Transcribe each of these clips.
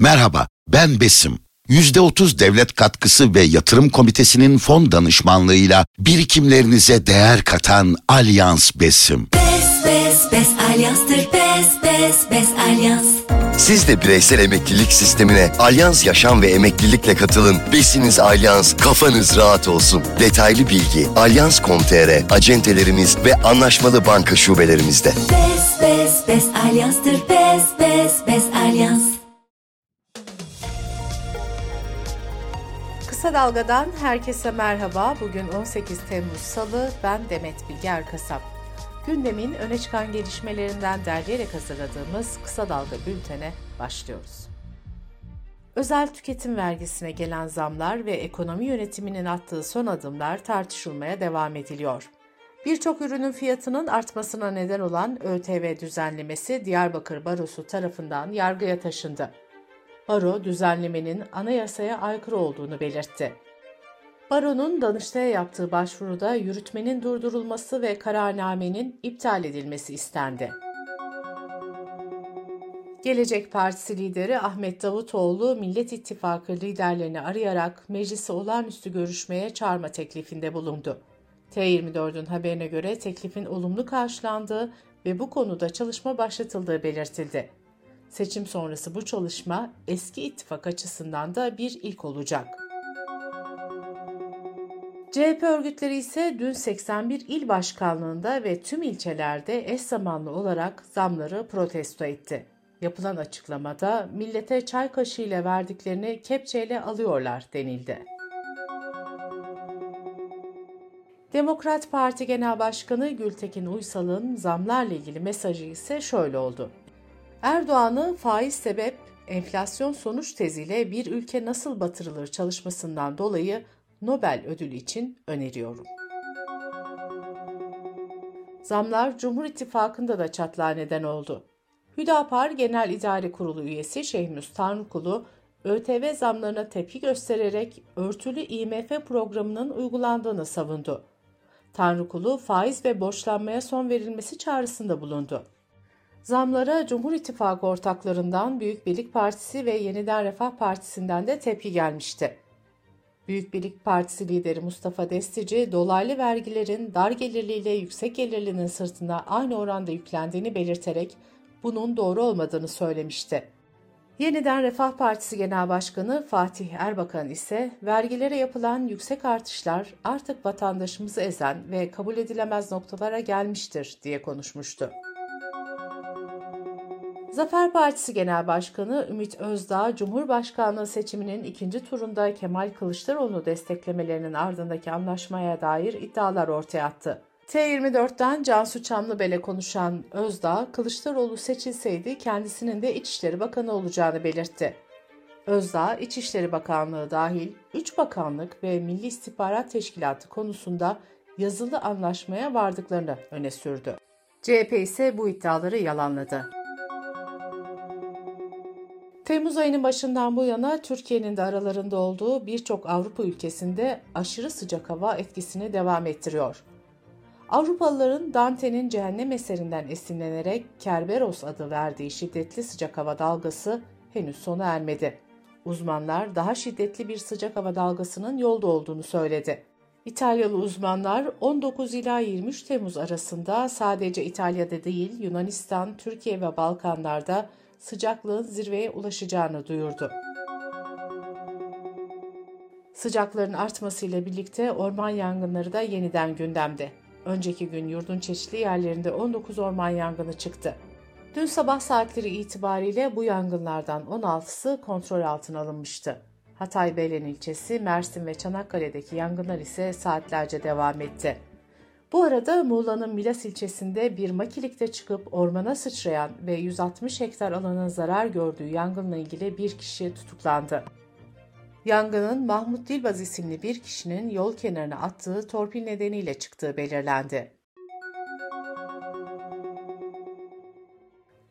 Merhaba, ben Besim. %30 devlet katkısı ve yatırım komitesinin fon danışmanlığıyla birikimlerinize değer katan Alyans Besim. Bes bes bes alyanstır bes bes bes alyans. Siz de bireysel emeklilik sistemine Alyans Yaşam ve Emeklilikle katılın. Besiniz Alyans, kafanız rahat olsun. Detaylı bilgi alyans.com.tr, acentelerimiz ve anlaşmalı banka şubelerimizde. Bes bes bes alyanstır bes bes bes alyans. Kısa Dalga'dan herkese merhaba. Bugün 18 Temmuz Salı, ben Demet Bilge Erkasap. Gündemin öne çıkan gelişmelerinden derleyerek hazırladığımız Kısa Dalga bültene başlıyoruz. Özel tüketim vergisine gelen zamlar ve ekonomi yönetiminin attığı son adımlar tartışılmaya devam ediliyor. Birçok ürünün fiyatının artmasına neden olan ÖTV düzenlemesi Diyarbakır Barosu tarafından yargıya taşındı. Baro düzenlemenin anayasaya aykırı olduğunu belirtti. Baro'nun Danıştay'a yaptığı başvuruda yürütmenin durdurulması ve kararnamenin iptal edilmesi istendi. Gelecek Partisi lideri Ahmet Davutoğlu, Millet İttifakı liderlerini arayarak meclisi olağanüstü görüşmeye çağırma teklifinde bulundu. T24'ün haberine göre teklifin olumlu karşılandığı ve bu konuda çalışma başlatıldığı belirtildi. Seçim sonrası bu çalışma eski ittifak açısından da bir ilk olacak. CHP örgütleri ise dün 81 il başkanlığında ve tüm ilçelerde eş zamanlı olarak zamları protesto etti. Yapılan açıklamada millete çay kaşığıyla verdiklerini kepçeyle alıyorlar denildi. Demokrat Parti Genel Başkanı Gültekin Uysal'ın zamlarla ilgili mesajı ise şöyle oldu. Erdoğan'ı faiz sebep enflasyon sonuç teziyle bir ülke nasıl batırılır çalışmasından dolayı Nobel ödülü için öneriyorum. Zamlar Cumhur İttifakı'nda da çatlağa neden oldu. Hüdapar Genel İdare Kurulu üyesi Şehmus Tanrıkulu, ÖTV zamlarına tepki göstererek örtülü IMF programının uygulandığını savundu. Tanrıkulu faiz ve borçlanmaya son verilmesi çağrısında bulundu. Zamlara Cumhur İttifakı ortaklarından Büyük Birlik Partisi ve Yeniden Refah Partisi'nden de tepki gelmişti. Büyük Birlik Partisi lideri Mustafa Destici, dolaylı vergilerin dar gelirli ile yüksek gelirlinin sırtına aynı oranda yüklendiğini belirterek bunun doğru olmadığını söylemişti. Yeniden Refah Partisi Genel Başkanı Fatih Erbakan ise vergilere yapılan yüksek artışlar artık vatandaşımızı ezen ve kabul edilemez noktalara gelmiştir diye konuşmuştu. Zafer Partisi Genel Başkanı Ümit Özdağ, Cumhurbaşkanlığı seçiminin ikinci turunda Kemal Kılıçdaroğlu desteklemelerinin ardındaki anlaşmaya dair iddialar ortaya attı. T24'ten Cansu Çamlıbel'e konuşan Özdağ, Kılıçdaroğlu seçilseydi kendisinin de İçişleri Bakanı olacağını belirtti. Özdağ, İçişleri Bakanlığı dahil 3 bakanlık ve Milli İstihbarat Teşkilatı konusunda yazılı anlaşmaya vardıklarını öne sürdü. CHP ise bu iddiaları yalanladı. Temmuz ayının başından bu yana Türkiye'nin de aralarında olduğu birçok Avrupa ülkesinde aşırı sıcak hava etkisini devam ettiriyor. Avrupalıların Dante'nin cehennem eserinden esinlenerek Kerberos adı verdiği şiddetli sıcak hava dalgası henüz sona ermedi. Uzmanlar daha şiddetli bir sıcak hava dalgasının yolda olduğunu söyledi. İtalyalı uzmanlar 19 ila 23 Temmuz arasında sadece İtalya'da değil Yunanistan, Türkiye ve Balkanlarda sıcaklığın zirveye ulaşacağını duyurdu. Sıcakların artmasıyla birlikte orman yangınları da yeniden gündemde. Önceki gün yurdun çeşitli yerlerinde 19 orman yangını çıktı. Dün sabah saatleri itibariyle bu yangınlardan 16'sı kontrol altına alınmıştı. Hatay Beylen ilçesi, Mersin ve Çanakkale'deki yangınlar ise saatlerce devam etti. Bu arada Muğla'nın Milas ilçesinde bir makilikte çıkıp ormana sıçrayan ve 160 hektar alanın zarar gördüğü yangınla ilgili bir kişi tutuklandı. Yangının Mahmut Dilbaz isimli bir kişinin yol kenarına attığı torpil nedeniyle çıktığı belirlendi.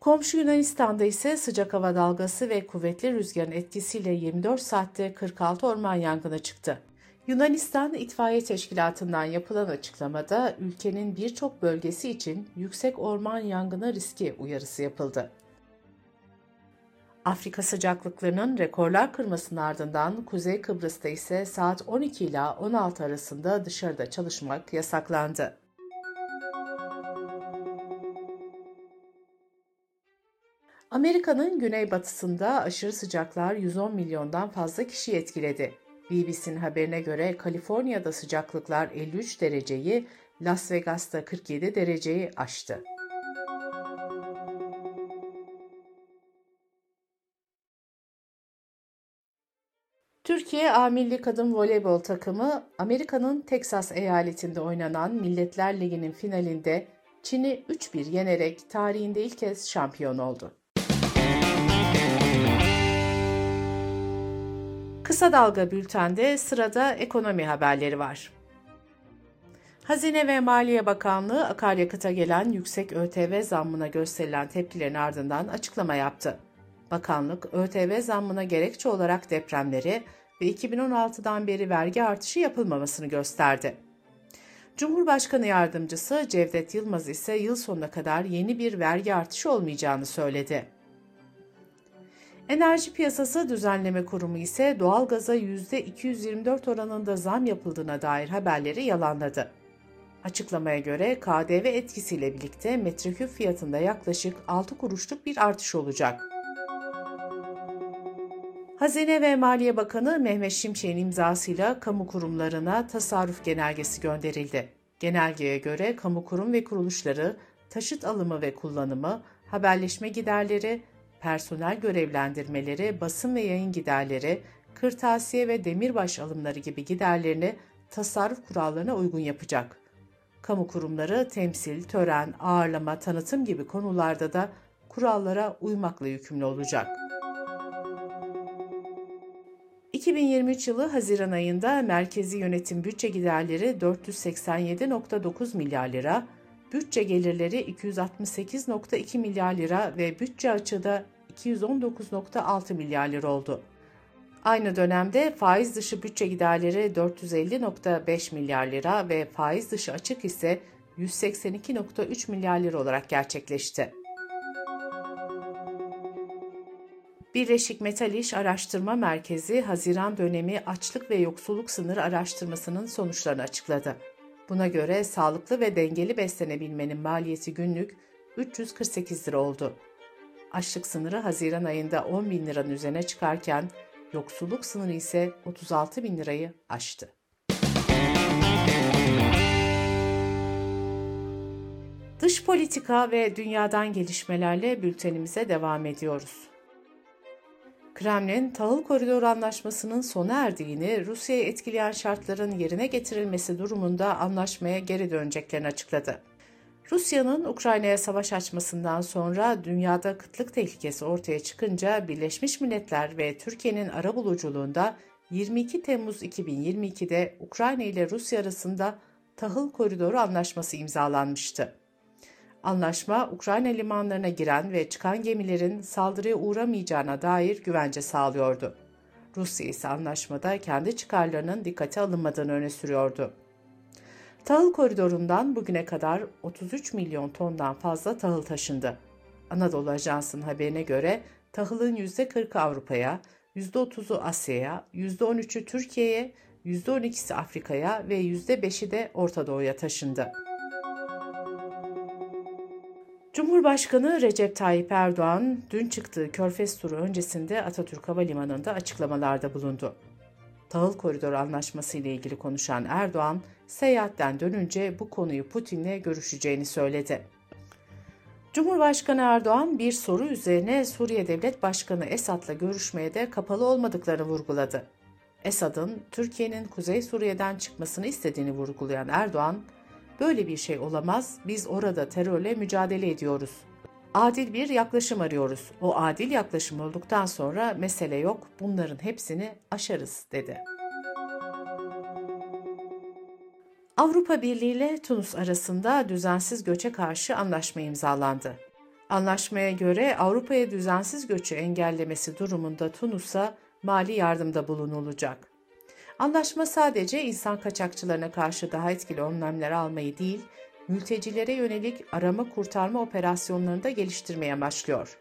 Komşu Yunanistan'da ise sıcak hava dalgası ve kuvvetli rüzgarın etkisiyle 24 saatte 46 orman yangını çıktı. Yunanistan İtfaiye Teşkilatı'ndan yapılan açıklamada ülkenin birçok bölgesi için yüksek orman yangını riski uyarısı yapıldı. Afrika sıcaklıklarının rekorlar kırmasının ardından Kuzey Kıbrıs'ta ise saat 12 ila 16 arasında dışarıda çalışmak yasaklandı. Amerika'nın güneybatısında aşırı sıcaklar 110 milyondan fazla kişiyi etkiledi. BBC'nin haberine göre Kaliforniya'da sıcaklıklar 53 dereceyi, Las Vegas'ta 47 dereceyi aştı. Türkiye A Milli Kadın Voleybol takımı Amerika'nın Teksas eyaletinde oynanan Milletler Ligi'nin finalinde Çin'i 3-1 yenerek tarihinde ilk kez şampiyon oldu. Kısa Dalga Bülten'de sırada ekonomi haberleri var. Hazine ve Maliye Bakanlığı akaryakıta gelen yüksek ÖTV zammına gösterilen tepkilerin ardından açıklama yaptı. Bakanlık, ÖTV zammına gerekçe olarak depremleri ve 2016'dan beri vergi artışı yapılmamasını gösterdi. Cumhurbaşkanı Yardımcısı Cevdet Yılmaz ise yıl sonuna kadar yeni bir vergi artışı olmayacağını söyledi. Enerji Piyasası Düzenleme Kurumu ise doğalgaza %224 oranında zam yapıldığına dair haberleri yalanladı. Açıklamaya göre KDV etkisiyle birlikte metreküp fiyatında yaklaşık 6 kuruşluk bir artış olacak. Hazine ve Maliye Bakanı Mehmet Şimşek'in imzasıyla kamu kurumlarına tasarruf genelgesi gönderildi. Genelgeye göre kamu kurum ve kuruluşları taşıt alımı ve kullanımı, haberleşme giderleri, personel görevlendirmeleri, basın ve yayın giderleri, kırtasiye ve demirbaş alımları gibi giderlerini tasarruf kurallarına uygun yapacak. Kamu kurumları temsil, tören, ağırlama, tanıtım gibi konularda da kurallara uymakla yükümlü olacak. 2023 yılı Haziran ayında merkezi yönetim bütçe giderleri 487.9 milyar lira, bütçe gelirleri 268.2 milyar lira ve bütçe açığı da 219.6 milyar lira oldu. Aynı dönemde faiz dışı bütçe giderleri 450.5 milyar lira ve faiz dışı açık ise 182.3 milyar lira olarak gerçekleşti. Birleşik Metal İş Araştırma Merkezi Haziran dönemi açlık ve yoksulluk sınırı araştırmasının sonuçlarını açıkladı. Buna göre sağlıklı ve dengeli beslenebilmenin maliyeti günlük 348 lira oldu. Açlık sınırı Haziran ayında 10 bin liranın üzerine çıkarken yoksulluk sınırı ise 36 bin lirayı aştı. Dış politika ve dünyadan gelişmelerle bültenimize devam ediyoruz. Kremlin, tahıl koridoru anlaşmasının sona erdiğini, Rusya'yı etkileyen şartların yerine getirilmesi durumunda anlaşmaya geri döneceklerini açıkladı. Rusya'nın Ukrayna'ya savaş açmasından sonra dünyada kıtlık tehlikesi ortaya çıkınca Birleşmiş Milletler ve Türkiye'nin arabuluculuğunda 22 Temmuz 2022'de Ukrayna ile Rusya arasında tahıl koridoru anlaşması imzalanmıştı. Anlaşma, Ukrayna limanlarına giren ve çıkan gemilerin saldırıya uğramayacağına dair güvence sağlıyordu. Rusya ise anlaşmada kendi çıkarlarının dikkate alınmadığını öne sürüyordu. Tahıl koridorundan bugüne kadar 33 milyon tondan fazla tahıl taşındı. Anadolu Ajansı'nın haberine göre tahılın %40'ı Avrupa'ya, %30'u Asya'ya, %13'ü Türkiye'ye, %12'si Afrika'ya ve %5'i de Orta Doğu'ya taşındı. Cumhurbaşkanı Recep Tayyip Erdoğan dün çıktığı Körfez turu öncesinde Atatürk Havalimanı'nda açıklamalarda bulundu. Tahıl Koridoru Anlaşması ile ilgili konuşan Erdoğan, seyahatten dönünce bu konuyu Putin'le görüşeceğini söyledi. Cumhurbaşkanı Erdoğan bir soru üzerine Suriye Devlet Başkanı Esad'la görüşmeye de kapalı olmadıklarını vurguladı. Esad'ın Türkiye'nin Kuzey Suriye'den çıkmasını istediğini vurgulayan Erdoğan, Böyle bir şey olamaz. Biz orada terörle mücadele ediyoruz. Adil bir yaklaşım arıyoruz. O adil yaklaşım olduktan sonra mesele yok. Bunların hepsini aşarız dedi. Avrupa Birliği ile Tunus arasında düzensiz göçe karşı anlaşma imzalandı. Anlaşmaya göre Avrupa'ya düzensiz göçü engellemesi durumunda Tunus'a mali yardımda bulunulacak. Anlaşma sadece insan kaçakçılarına karşı daha etkili önlemler almayı değil, mültecilere yönelik arama kurtarma operasyonlarını da geliştirmeye başlıyor.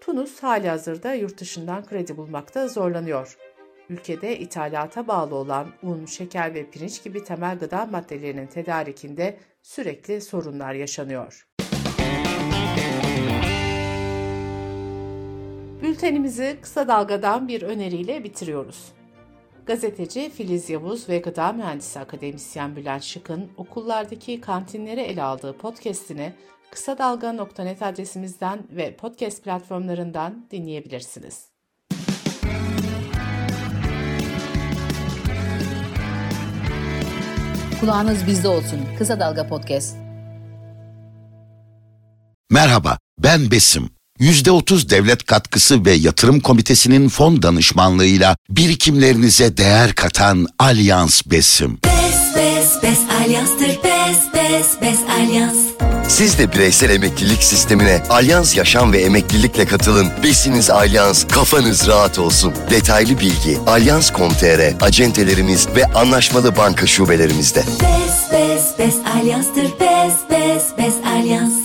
Tunus hali hazırda yurt dışından kredi bulmakta zorlanıyor. Ülkede ithalata bağlı olan un, şeker ve pirinç gibi temel gıda maddelerinin tedarikinde sürekli sorunlar yaşanıyor. Bültenimizi kısa dalgadan bir öneriyle bitiriyoruz. Gazeteci Filiz Yavuz ve gıda mühendisi akademisyen Bülent Şık'ın okullardaki kantinleri ele aldığı podcast'ini kısa dalga.net adresimizden ve podcast platformlarından dinleyebilirsiniz. Kulağınız bizde olsun. Kısa Dalga Podcast. Merhaba, ben Besim. %30 devlet katkısı ve yatırım komitesinin fon danışmanlığıyla birikimlerinize değer katan Alyans Besim. Bes bes bes alyanstır bes bes bes alyans. Siz de bireysel emeklilik sistemine Alyans Yaşam ve Emeklilikle katılın. Besiniz Alyans, kafanız rahat olsun. Detaylı bilgi alyans.com.tr, acentelerimiz ve anlaşmalı banka şubelerimizde. Bes bes bes alyanstır bes bes bes alyans.